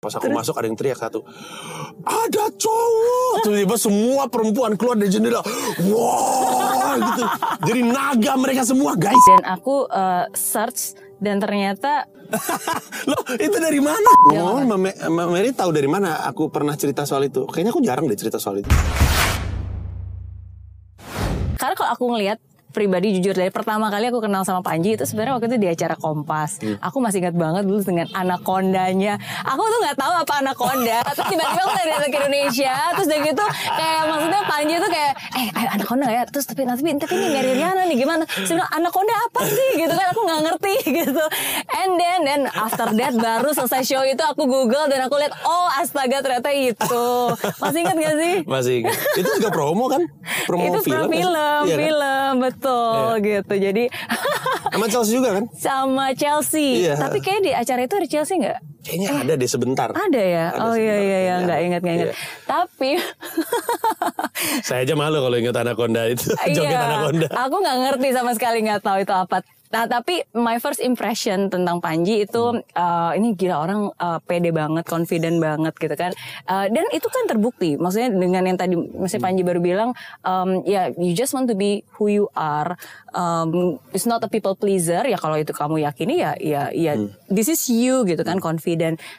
Pas aku masuk ada yang teriak satu. Ada cowok. Tiba-tiba semua perempuan keluar dari jendela. Wah gitu. Jadi naga mereka semua guys. Dan aku eh, search dan ternyata Loh itu dari mana? Ya, Oh, Mbak Mary tahu dari mana aku pernah cerita soal itu? Kayaknya aku jarang deh cerita soal itu. karena kalau aku ngelihat pribadi jujur dari pertama kali aku kenal sama Panji itu sebenarnya waktu itu di acara Kompas. Hmm. Aku masih ingat banget dulu dengan anakondanya. Aku tuh nggak tahu apa anakonda. terus tiba-tiba aku dari datang ke Indonesia. Terus dari gitu kayak maksudnya Panji tuh kayak eh ayo anakonda ya. Terus tapi tapi tapi ini Mary Riana nih gimana? Saya bilang anakonda apa sih gitu kan aku nggak ngerti gitu. And then then after that baru selesai show itu aku Google dan aku lihat oh astaga ternyata itu. Masih ingat gak sih? Masih ingat. itu juga promo kan? Promo itu film. film, kan? film, Iya betul gitu. Jadi Sama Chelsea juga kan? sama Chelsea. Iya. Tapi kayak di acara itu ada Chelsea nggak? Kayaknya ada deh sebentar. Ada ya. Ada oh iya iya iya, Iya. nggak ingat nggak ingat. Iya. Tapi Saya aja malu kalau ingat Anaconda itu. Joget iya, Anaconda. aku nggak ngerti sama sekali nggak tahu itu apa. Nah tapi my first impression tentang Panji itu Hmm. eh, ini gila orang eh, pede banget, confident banget gitu kan. Eh, dan itu kan terbukti. Maksudnya dengan yang tadi Mas Hmm. Panji baru bilang, um, ya you just want to be who you are. Um, it's not a people pleaser. Ya kalau itu kamu yakini ya ya ya Hmm. this is you gitu kan confident.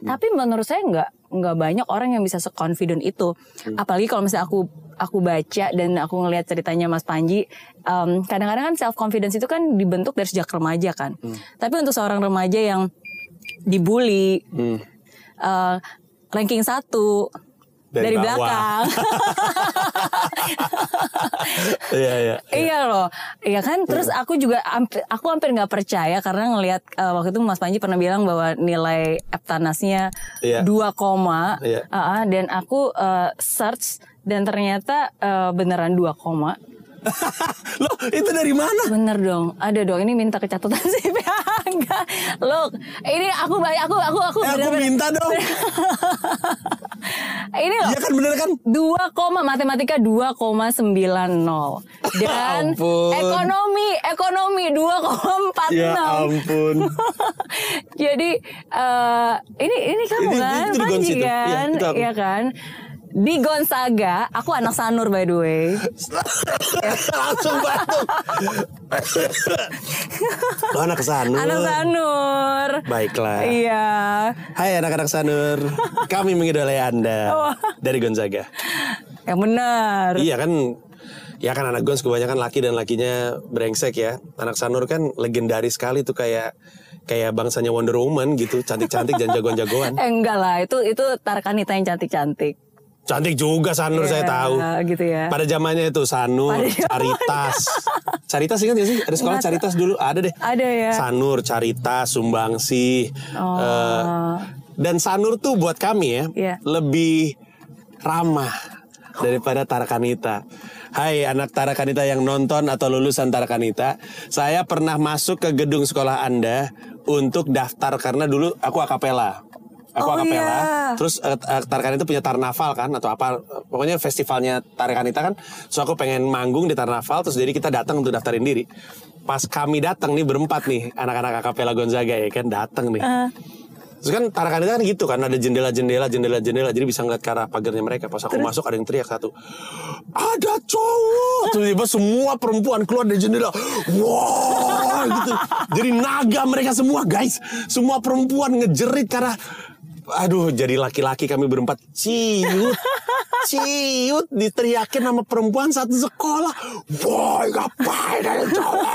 Tapi menurut saya nggak nggak banyak orang yang bisa se-confident itu. Hmm. Apalagi kalau misalnya aku aku baca dan aku ngelihat ceritanya Mas Panji, em, kadang-kadang kan self confidence itu kan dibentuk dari sejak remaja kan. Hmm. Tapi untuk seorang remaja yang dibully, Hmm. eh, ranking satu Dari dari, bawah. belakang, Iya iya. iya loh, iya kan. Terus aku juga aku hampir nggak percaya karena ngelihat eh, waktu itu Mas Panji pernah bilang bahwa nilai Eptanasnya Iya. 2 koma, Iya. Ah, ah, dan aku eh, search dan ternyata eh, beneran 2 koma. Loh itu dari mana? Bener dong, ada dong. Ini minta ke catatan CV enggak. Look, ini aku banyak aku aku aku Eh, aku bener-bener- minta dong. ini loh. Iya kan bener kan? 2, koma matematika 2,90 dan ampun. ekonomi ekonomi 2,46 Ya ampun. jadi eh, ini ini kamu Ini- kan itu Panji. Iya, kan itu aku. Iya kan di Gonzaga aku anak Sanur by the way Langsung batuk. Lo anak Sanur. anak Sanur Baiklah. iya Hai anak-anak Sanur. Kami mengidolai Anda dari Gonzaga. yang benar Iya kan Ya kan anak Gons kebanyakan laki dan lakinya brengsek ya. Anak Sanur kan legendaris sekali tuh kayak kayak bangsanya Wonder Woman gitu, cantik-cantik dan jagoan-jagoan. eh, enggak lah itu itu Tarkanita yang cantik-cantik Cantik juga Sanur saya Iya, tahu. gitu ya. Pada zamannya itu Sanur, Pada Caritas. Caritas ingat gak sih? Ada sekolah Nggak Caritas dulu, ada deh. Ada ya. Sanur, Caritas, Sumbangsi. Oh. Eh, dan Sanur tuh buat kami ya, Iya. lebih ramah daripada Tarakanita. Hai anak Tarakanita yang nonton atau lulusan Tarakanita, saya pernah masuk ke gedung sekolah Anda untuk daftar karena dulu aku akapela. Aku Oh, akapela. iya. Terus uh, Tarakanita punya Tarnaval kan atau apa pokoknya festivalnya Tarakanita kan. Terus aku pengen manggung di Tarnaval terus jadi kita datang untuk daftarin diri. Pas kami datang nih berempat nih anak-anak akapela Gonzaga ya kan datang nih. Terus kan Tarakanita kan gitu kan ada jendela-jendela jendela-jendela jadi bisa ngeliat ke arah pagarnya mereka. Pas aku masuk ada yang teriak satu. Ada cowok. Tiba-tiba semua perempuan keluar dari jendela. Wah gitu. Jadi naga mereka semua guys. Semua perempuan ngejerit karena Aduh, jadi laki-laki kami berempat ciut, ciut diteriakin sama perempuan satu sekolah. Woi, ngapain ada cowok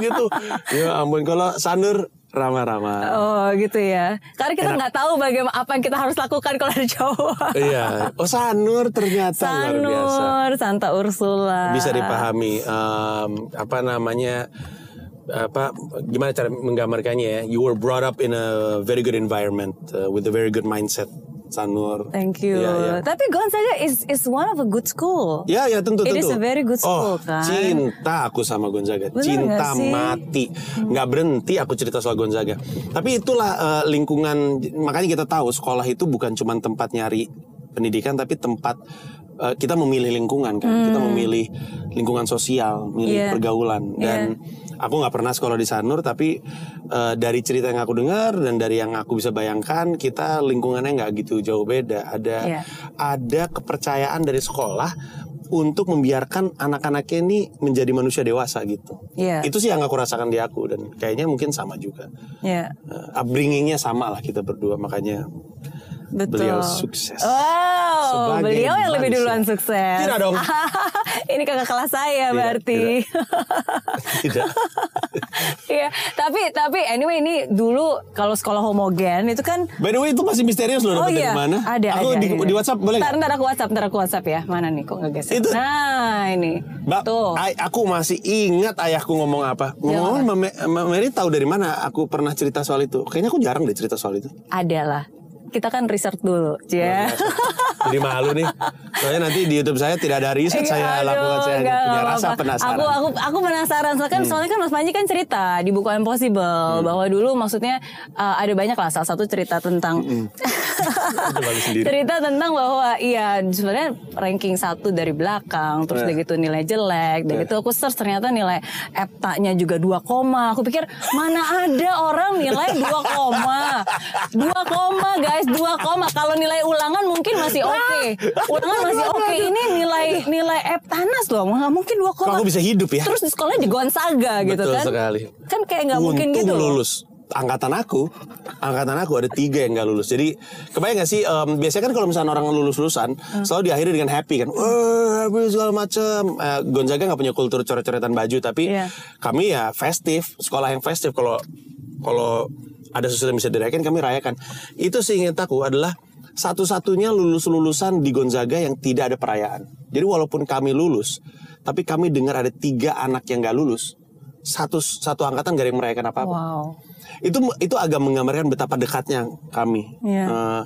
gitu. Ya ampun, kalau Sanur ramah-ramah. Oh gitu ya. Karena kita nggak tahu bagaimana apa yang kita harus lakukan kalau ada cowok. Iya, oh Sanur ternyata luar biasa. Sanur, Santa Ursula. Bisa dipahami em, apa namanya apa gimana cara menggambarkannya ya? You were brought up in a very good environment uh, with a very good mindset, Sanur. Thank you. Iya, iya. Tapi Gonzaga is is one of a good school. Ya ya tentu It tentu. is a very good oh, school, kan? Cinta aku sama Gonzaga. Bener cinta sih? mati. Nggak berhenti aku cerita soal Gonzaga. Tapi itulah eh, lingkungan makanya kita tahu sekolah itu bukan cuma tempat nyari pendidikan tapi tempat eh, kita memilih lingkungan kan. Kita memilih lingkungan sosial, memilih Hmm. Iya. pergaulan dan Aku nggak pernah sekolah di Sanur, tapi eh, dari cerita yang aku dengar dan dari yang aku bisa bayangkan, kita lingkungannya nggak gitu jauh beda. Ada Iya. ada kepercayaan dari sekolah untuk membiarkan anak-anaknya ini menjadi manusia dewasa gitu. Iya. Itu sih yang aku rasakan di aku dan kayaknya mungkin sama juga. Iya. Eh, upbringingnya sama lah kita berdua, makanya Betul. Beliau sukses. Wow, Sebagai beliau yang lebih manusia. duluan sukses. Tidak dong. Ini kakak kelas saya Tidak, berarti. Tidak. Iya, tapi tapi anyway ini dulu kalau sekolah homogen itu kan By the way itu masih misterius loh Oh iya, dari mana? ada Aku ada, di, ada. di WhatsApp boleh nggak? ntar aku WhatsApp, ntar aku WhatsApp ya. Mana nih kok nggak geser? Itu- Nah ini, Mbak, tuh. ay- aku masih ingat ayahku ngomong apa. Ngomong Mary tahu dari mana aku pernah cerita soal itu. Kayaknya aku jarang deh cerita soal itu. Ada lah. Kita kan research dulu, ya. Jadi malu nih. Soalnya nanti di YouTube saya tidak ada riset saya Aduh, lakukan saya hanya nggak, punya rasa penasaran. Hmm. Aku aku aku penasaran soalnya kan soalnya kan Mas Panji kan cerita di buku Impossible bahwa dulu maksudnya uh, ada banyak lah salah satu cerita tentang Hmm. Cerita tentang bahwa iya sebenarnya ranking satu dari belakang terus Eh. udah gitu nilai jelek dan Eh. gitu aku search ternyata nilai EPTA-nya juga 2 koma. Aku pikir mana ada orang nilai 2 koma? 2 koma guys 2 koma. Kalau nilai ulangan mungkin masih oke. Ulangan masih oke. ini nilai nilai EPTANAS loh. Nggak mungkin 2 Kok koma aku bisa hidup ya? terus di sekolahnya di Gonzaga gitu Betul kan. sekali. kan kayak nggak mungkin gitu lulus. Angkatan aku, angkatan aku ada tiga yang gak lulus. Jadi kebayang gak sih? em, biasanya kan kalau misalnya orang lulus lulusan, Hmm. selalu diakhiri dengan happy kan. Wah, happy segala macem. Eh, Gonzaga nggak punya kultur coret-coretan baju, tapi Iya. kami ya festif, sekolah yang festif. Kalau kalau ada sesuatu yang bisa dirayakan, kami rayakan. Itu seingat aku adalah satu-satunya lulus-lulusan di Gonzaga yang tidak ada perayaan. Jadi walaupun kami lulus, tapi kami dengar ada tiga anak yang gak lulus. Satu satu angkatan gak ada yang merayakan apa-apa. Wow. Itu itu agak menggambarkan betapa dekatnya kami. Iya. Eh,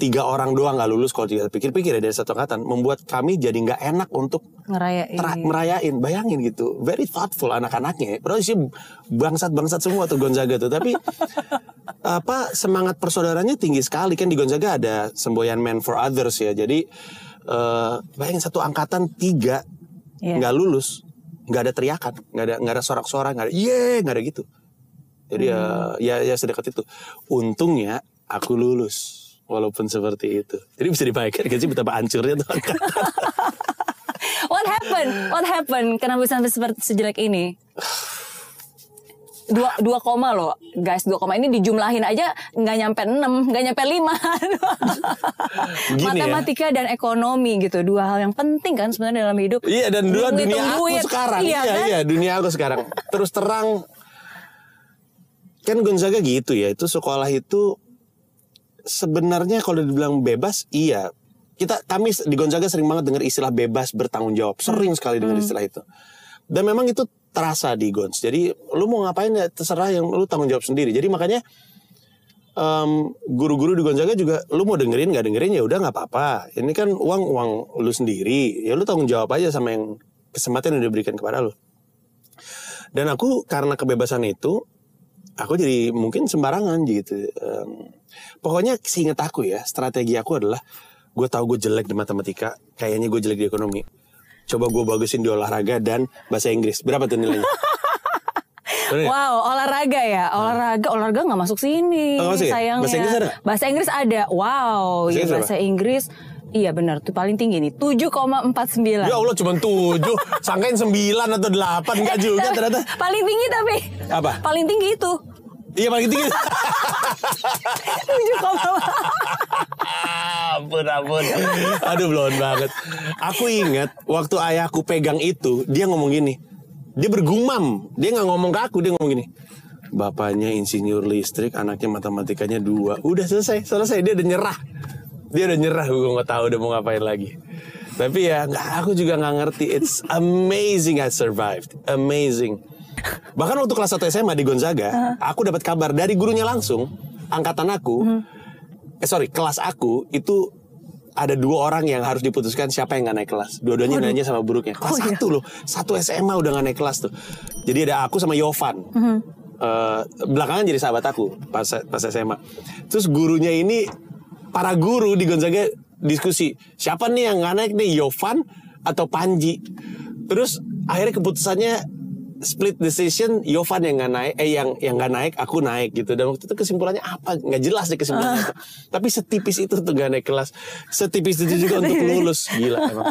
tiga orang doang nggak lulus kalau kita pikir-pikir ya dari satu angkatan membuat kami jadi nggak enak untuk ngerayain. merayain bayangin gitu very thoughtful anak-anaknya. Padahal sih bangsat-bangsat semua tuh Gonzaga tuh. Tapi apa semangat persaudaranya tinggi sekali. Kan di Gonzaga ada semboyan man for others ya. Jadi eh bayangin satu angkatan tiga Iya. nggak lulus nggak ada teriakan nggak ada nggak ada sorak-sorak nggak ada ye nggak ada gitu jadi ya Hmm. ya ya sedekat itu untungnya aku lulus walaupun seperti itu jadi bisa dibayangkan gak sih betapa hancurnya tuh What happened? What happened? Kenapa bisa sampai seperti sejelek ini? Dua, dua koma loh guys dua koma ini dijumlahin aja nggak nyampe enam nggak nyampe lima ya. matematika dan ekonomi gitu dua hal yang penting kan sebenarnya dalam hidup Iya dan dua dunia aku duit. sekarang. iya, Iya kan? iya dunia aku sekarang. Terus terang kan Gonzaga gitu ya. Itu sekolah itu sebenarnya kalau dibilang bebas iya. Kita kami di Gonzaga sering banget dengar istilah bebas bertanggung jawab. Sering sekali dengar Hmm. istilah itu. Dan memang itu terasa di Gons. Jadi lu mau ngapain ya terserah yang lu tanggung jawab sendiri. Jadi makanya em, guru-guru di Gonzaga juga lu mau dengerin nggak dengerin ya udah nggak apa-apa. Ini kan uang uang lu sendiri. Ya lu tanggung jawab aja sama yang kesempatan yang diberikan kepada lu. Dan aku karena kebebasan itu aku jadi mungkin sembarangan gitu Em, pokoknya seingat aku ya strategi aku adalah gue tahu gue jelek di matematika kayaknya gue jelek di ekonomi coba gue bagusin di olahraga dan bahasa Inggris berapa tuh nilainya ya? Wow, olahraga ya. Olahraga, olahraga nggak masuk sini. Oh, masuk ya? Sayangnya. Bahasa Inggris ada? Bahasa Inggris ada. Wow, Bahasa ya, Inggris bahasa Inggris. Iya benar, tuh paling tinggi nih, 7,49. Ya Allah cuma 7 Sangkain 9 atau 8 Enggak juga ternyata paling tinggi tapi. Apa? Paling tinggi itu. Iya paling tinggi 7, Ampun ampun. Aduh blon banget. Aku ingat Waktu ayahku pegang itu Dia ngomong gini. Dia bergumam. Dia nggak ngomong ke aku Dia ngomong gini. Bapaknya insinyur listrik Anaknya matematikanya dua. Udah selesai Selesai. Dia udah nyerah. Dia udah nyerah. Gue nggak tahu udah mau ngapain lagi. Tapi ya nggak, Aku juga nggak ngerti. It's amazing I survived. Amazing. Bahkan waktu kelas 1 SMA di Gonzaga Aku dapat kabar dari gurunya langsung Angkatan aku eh sorry kelas aku itu ada dua orang yang harus diputuskan siapa yang nggak naik kelas. Dua-duanya nanya sama buruknya. Kelas Oh, iya. satu loh, satu SMA udah nggak naik kelas tuh. Jadi ada aku sama Yovan. Mhm. Eh, belakangan jadi sahabat aku pas pas SMA. Terus gurunya ini para guru di Gonzaga diskusi siapa nih yang nggak naik nih Yovan atau Panji. Terus akhirnya keputusannya split decision Yovan yang nggak naik eh yang yang nggak naik aku naik gitu. Dan waktu itu kesimpulannya apa? Nggak jelas deh kesimpulannya itu. tapi setipis itu tuh gak naik kelas. Setipis itu juga untuk lulus. Gila emang.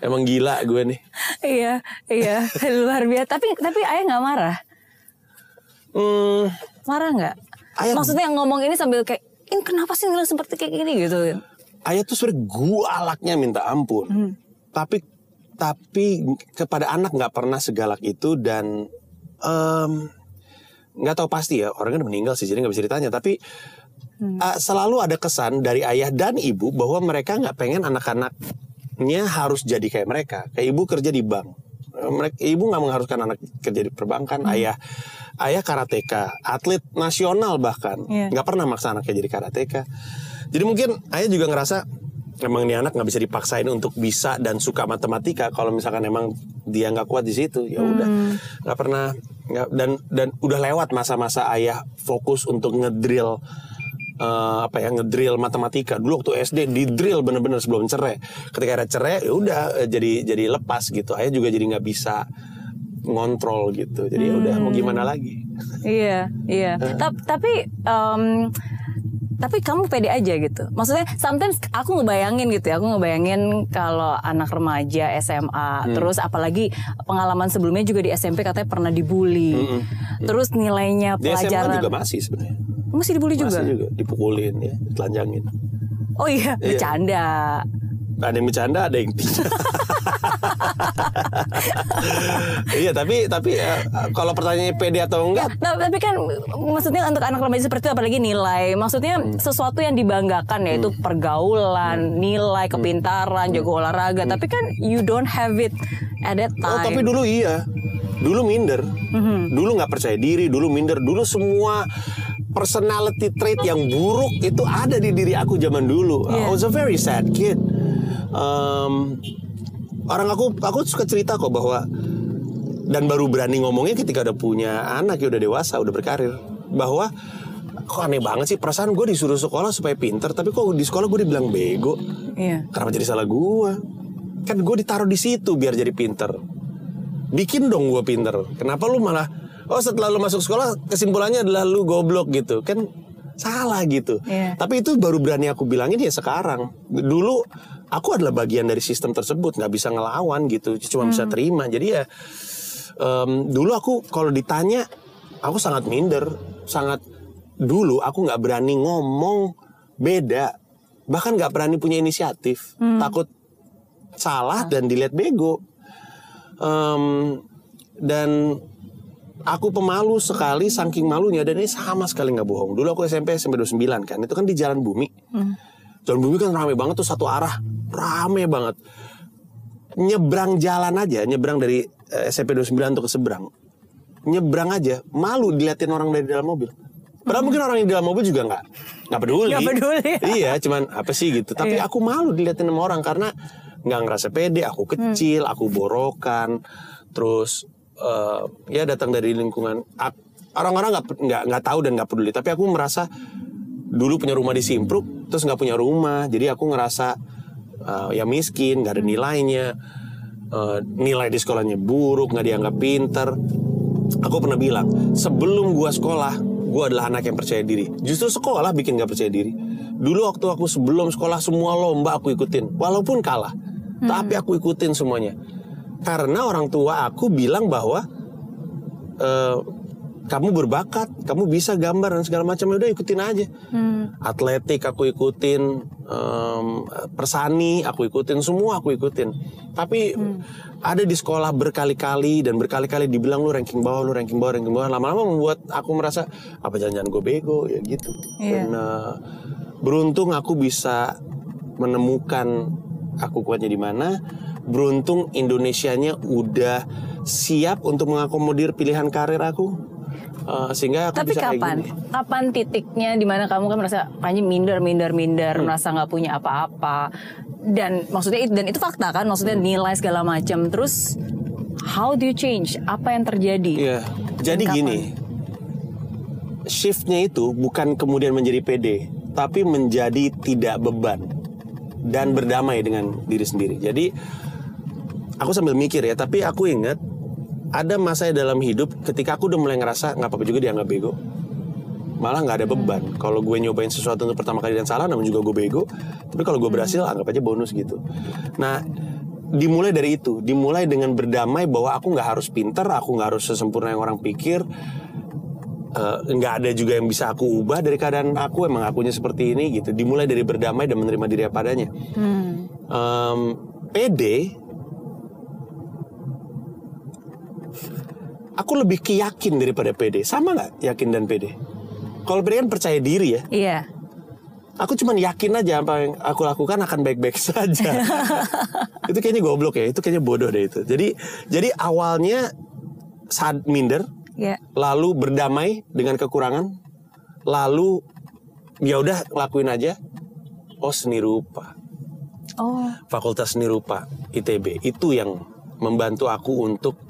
Emang gila gue nih. Iya iya. Luar biasa. Tapi tapi ayah nggak marah? Hmm, marah nggak? Ayah- maksudnya ngomong ini sambil kayak ini kenapa sih nilai seperti kayak gini? Gitu. Ayah tuh sebenarnya galaknya minta ampun. Tapi tapi kepada anak nggak pernah segalak itu dan nggak tahu pasti ya orang kan udah meninggal sih jadi nggak bisa ditanya. Tapi uh, selalu ada kesan dari ayah dan ibu bahwa mereka nggak pengen anak-anaknya harus jadi kayak mereka. Kayak ibu kerja di bank. Eh, mereka ibu nggak mengharuskan anak kerja di perbankan. Ayah ayah karateka atlet nasional bahkan. Iya. nggak pernah maksa anaknya jadi karateka. Jadi mungkin ayah juga ngerasa emang ini anak nggak bisa dipaksain untuk bisa dan suka matematika kalau misalkan emang dia nggak kuat di situ ya udah. Nggak pernah nggak dan dan udah lewat masa-masa ayah fokus untuk ngedrill eh, apa ya ngedrill matematika. Dulu waktu SD di drill bener-bener sebelum cerai. Ketika ada cerai ya udah eh, jadi jadi lepas gitu. Ayah juga jadi nggak bisa ngontrol gitu. Jadi ya udah mau gimana lagi? Iya, iya. Ta- tapi em, tapi kamu pede aja gitu. Maksudnya sometimes aku ngebayangin gitu ya, aku ngebayangin kalau anak remaja SMA, terus apalagi pengalaman sebelumnya juga di SMP katanya pernah dibully. Terus nilainya di SMA pelajaran juga masih sebenarnya. Masih dibully juga. masih juga? dipukulin ya. Telanjangin. Oh iya, bercanda. ada yang bercanda ada yang tidak iya tapi tapi eh, kalau pertanyaannya pede atau enggak? Nah, tapi kan maksudnya untuk anak remaja seperti itu apalagi nilai, maksudnya Hmm. sesuatu yang dibanggakan yaitu pergaulan, nilai, kepintaran, jago olahraga. Tapi kan you don't have it at that oh tapi time. dulu iya. Dulu minder. Dulu nggak percaya diri dulu minder. Dulu semua personality trait yang buruk itu ada di diri aku zaman dulu. I Yeah. was a very sad kid. Um, orang aku aku suka cerita kok bahwa dan baru berani ngomongnya ketika udah punya anak ya udah dewasa udah berkarir. Bahwa kok aneh banget sih perasaan gue disuruh sekolah supaya pinter tapi kok di sekolah gue dibilang bego. Iya. kenapa jadi salah gue kan gue ditaruh di situ biar jadi pinter. Bikin dong gue pinter. Kenapa lu malah oh setelah lu masuk sekolah kesimpulannya adalah lu goblok gitu. Kan salah gitu. Iya. tapi itu baru berani aku bilangin ya sekarang. Dulu aku adalah bagian dari sistem tersebut nggak bisa ngelawan gitu cuma bisa terima. Jadi ya em, dulu aku kalau ditanya aku sangat minder sangat dulu aku nggak berani ngomong beda bahkan nggak berani punya inisiatif. Takut salah dan dilihat bego. Em, dan aku pemalu sekali saking malunya dan ini sama sekali nggak bohong. Dulu aku SMP SMP 29 kan itu kan di jalan bumi jalan bumi kan rame banget tuh satu arah rame banget nyebrang jalan aja nyebrang dari eh, SMP 29 untuk ke seberang nyebrang aja malu diliatin orang dari dalam mobil Padahal mungkin orang yang di dalam mobil juga nggak nggak peduli. Nggak peduli. iya, cuman apa sih gitu. Tapi aku malu diliatin sama orang karena nggak ngerasa pede. Aku kecil, aku borokan, terus eh, ya datang dari lingkungan orang-orang nggak nggak nggak tahu dan nggak peduli. Tapi aku merasa dulu punya rumah di Simpruk, terus nggak punya rumah. Jadi aku ngerasa eh, ya miskin, nggak ada nilainya. Eh, nilai di sekolahnya buruk, nggak dianggap pinter. Aku pernah bilang, sebelum gua sekolah, gua adalah anak yang percaya diri. Justru sekolah bikin gak percaya diri. Dulu waktu aku sebelum sekolah semua lomba aku ikutin, walaupun kalah, tapi aku ikutin semuanya. Karena orang tua aku bilang bahwa eh, kamu berbakat, kamu bisa gambar dan segala macam, Ya udah ikutin aja. Atletik aku ikutin, em, persani aku ikutin, semua aku ikutin. Tapi ada di sekolah berkali-kali dan berkali-kali dibilang lu ranking bawah, lu ranking bawah, ranking bawah. Lama-lama membuat aku merasa apa jangan-jangan gue bego ya gitu. Iya. Dan eh, beruntung aku bisa menemukan aku kuatnya di mana. Beruntung Indonesianya udah siap untuk mengakomodir pilihan karir aku. Eh, sehingga aku Tapi bisa kayak kapan? gini. Kapan titiknya di mana kamu kan merasa Panji minder, minder, minder, Hmm. merasa nggak punya apa-apa. Dan maksudnya dan itu fakta kan, maksudnya Hmm. nilai segala macam. Terus how do you change? Apa yang terjadi? Iya. Jadi kapan? gini, shiftnya itu bukan kemudian menjadi pede, tapi menjadi tidak beban dan berdamai dengan diri sendiri. Jadi aku sambil mikir ya, tapi aku ingat ada masa dalam hidup ketika aku udah mulai ngerasa nggak apa-apa juga dia nggak bego. Malah nggak ada beban. Kalau gue nyobain sesuatu untuk pertama kali dan salah namun juga gue bego tapi kalau gue berhasil anggap aja bonus gitu. Nah dimulai dari itu. Dimulai dengan berdamai bahwa aku nggak harus pinter aku nggak harus sesempurna yang orang pikir. Eh, nggak ada juga yang bisa aku ubah dari keadaan aku. Emang akunya seperti ini gitu. Dimulai dari berdamai dan menerima diri apa adanya. Em, pede aku lebih ke yakin daripada pede sama nggak yakin dan pede kalau pede kan percaya diri ya Iya. aku cuman yakin aja apa yang aku lakukan akan baik-baik saja. itu kayaknya goblok ya, itu kayaknya bodoh deh itu. Jadi jadi awalnya saat minder, Iya. lalu berdamai dengan kekurangan, lalu ya udah lakuin aja. Oh seni rupa, Oh. Fakultas Seni Rupa ITB itu yang membantu aku untuk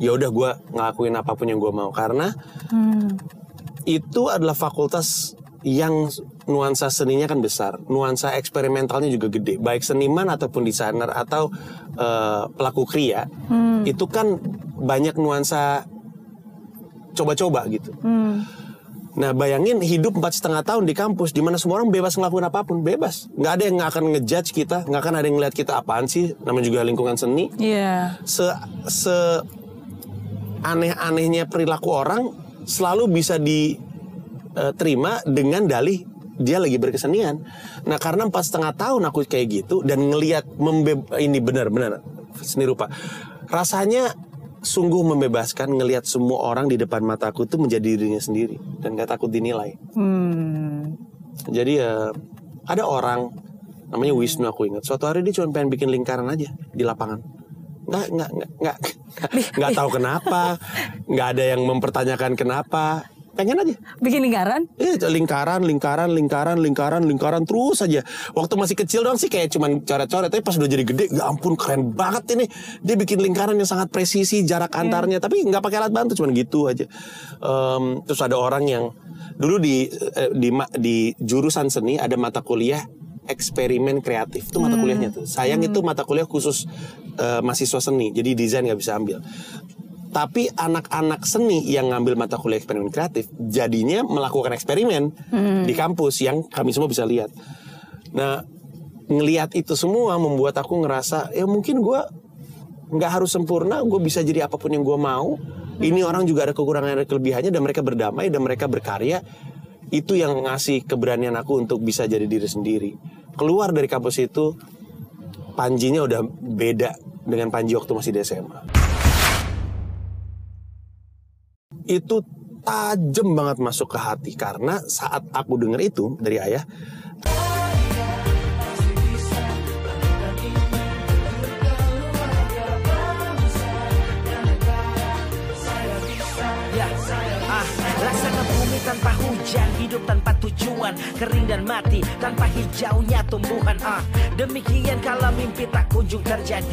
ya udah gue ngelakuin apa pun yang gue mau karena Hmm. itu adalah fakultas yang nuansa seninya kan besar, nuansa eksperimentalnya juga gede. Baik seniman ataupun desainer atau eh, pelaku kriya, itu kan banyak nuansa coba-coba gitu. Hmm. Nah bayangin hidup empat setengah tahun di kampus, di mana semua orang bebas ngelakuin apa pun, bebas. Nggak ada yang nggak akan ngejudge kita, nggak akan ada yang ngeliat kita apaan sih. Namanya juga lingkungan seni Iya. se se aneh-anehnya perilaku orang selalu bisa diterima dengan dalih dia lagi berkesenian. Nah karena empat setengah tahun aku kayak gitu dan ngelihat ini benar-benar seni rupa, rasanya sungguh membebaskan ngelihat semua orang di depan mataku tuh menjadi dirinya sendiri dan gak takut dinilai. Hmm. Jadi ya ada orang namanya Wisnu aku ingat. Suatu hari dia cuma pengen bikin lingkaran aja di lapangan. Nggak nggak nggak nggak tahu kenapa. Nggak ada yang mempertanyakan kenapa. Pengen aja. Bikin lingkaran? Eh lingkaran, lingkaran, lingkaran, lingkaran, lingkaran terus aja. Waktu masih kecil dong sih kayak cuman coret-coret. Tapi pas udah jadi gede, ya ampun keren banget ini. Dia bikin lingkaran yang sangat presisi jarak antarnya. Tapi nggak pakai alat bantu, cuman gitu aja. Em, terus ada orang yang dulu di eh, di ma- di jurusan seni ada mata kuliah eksperimen kreatif itu mata kuliahnya tuh. Sayang itu mata kuliah khusus eh, mahasiswa seni. Jadi desain nggak bisa ambil. Tapi anak-anak seni yang ngambil mata kuliah eksperimen kreatif jadinya melakukan eksperimen di kampus yang kami semua bisa lihat. Nah, ngelihat itu semua membuat aku ngerasa ya mungkin gua nggak harus sempurna, gue bisa jadi apa pun yang gue mau. Ini orang juga ada kekurangan ada kelebihannya dan mereka berdamai dan mereka berkarya. Itu yang ngasih keberanian aku untuk bisa jadi diri sendiri. Keluar dari kampus itu, Panjinya udah beda dengan Panji waktu masih di SMA. Itu tajam banget masuk ke hati karena saat aku denger itu dari ayah, Ya, ah, tanpa hujan, hidup tanpa tujuan, kering dan mati tanpa hijaunya tumbuhan. Ah, demikian kalau mimpi tak kunjung terjadi.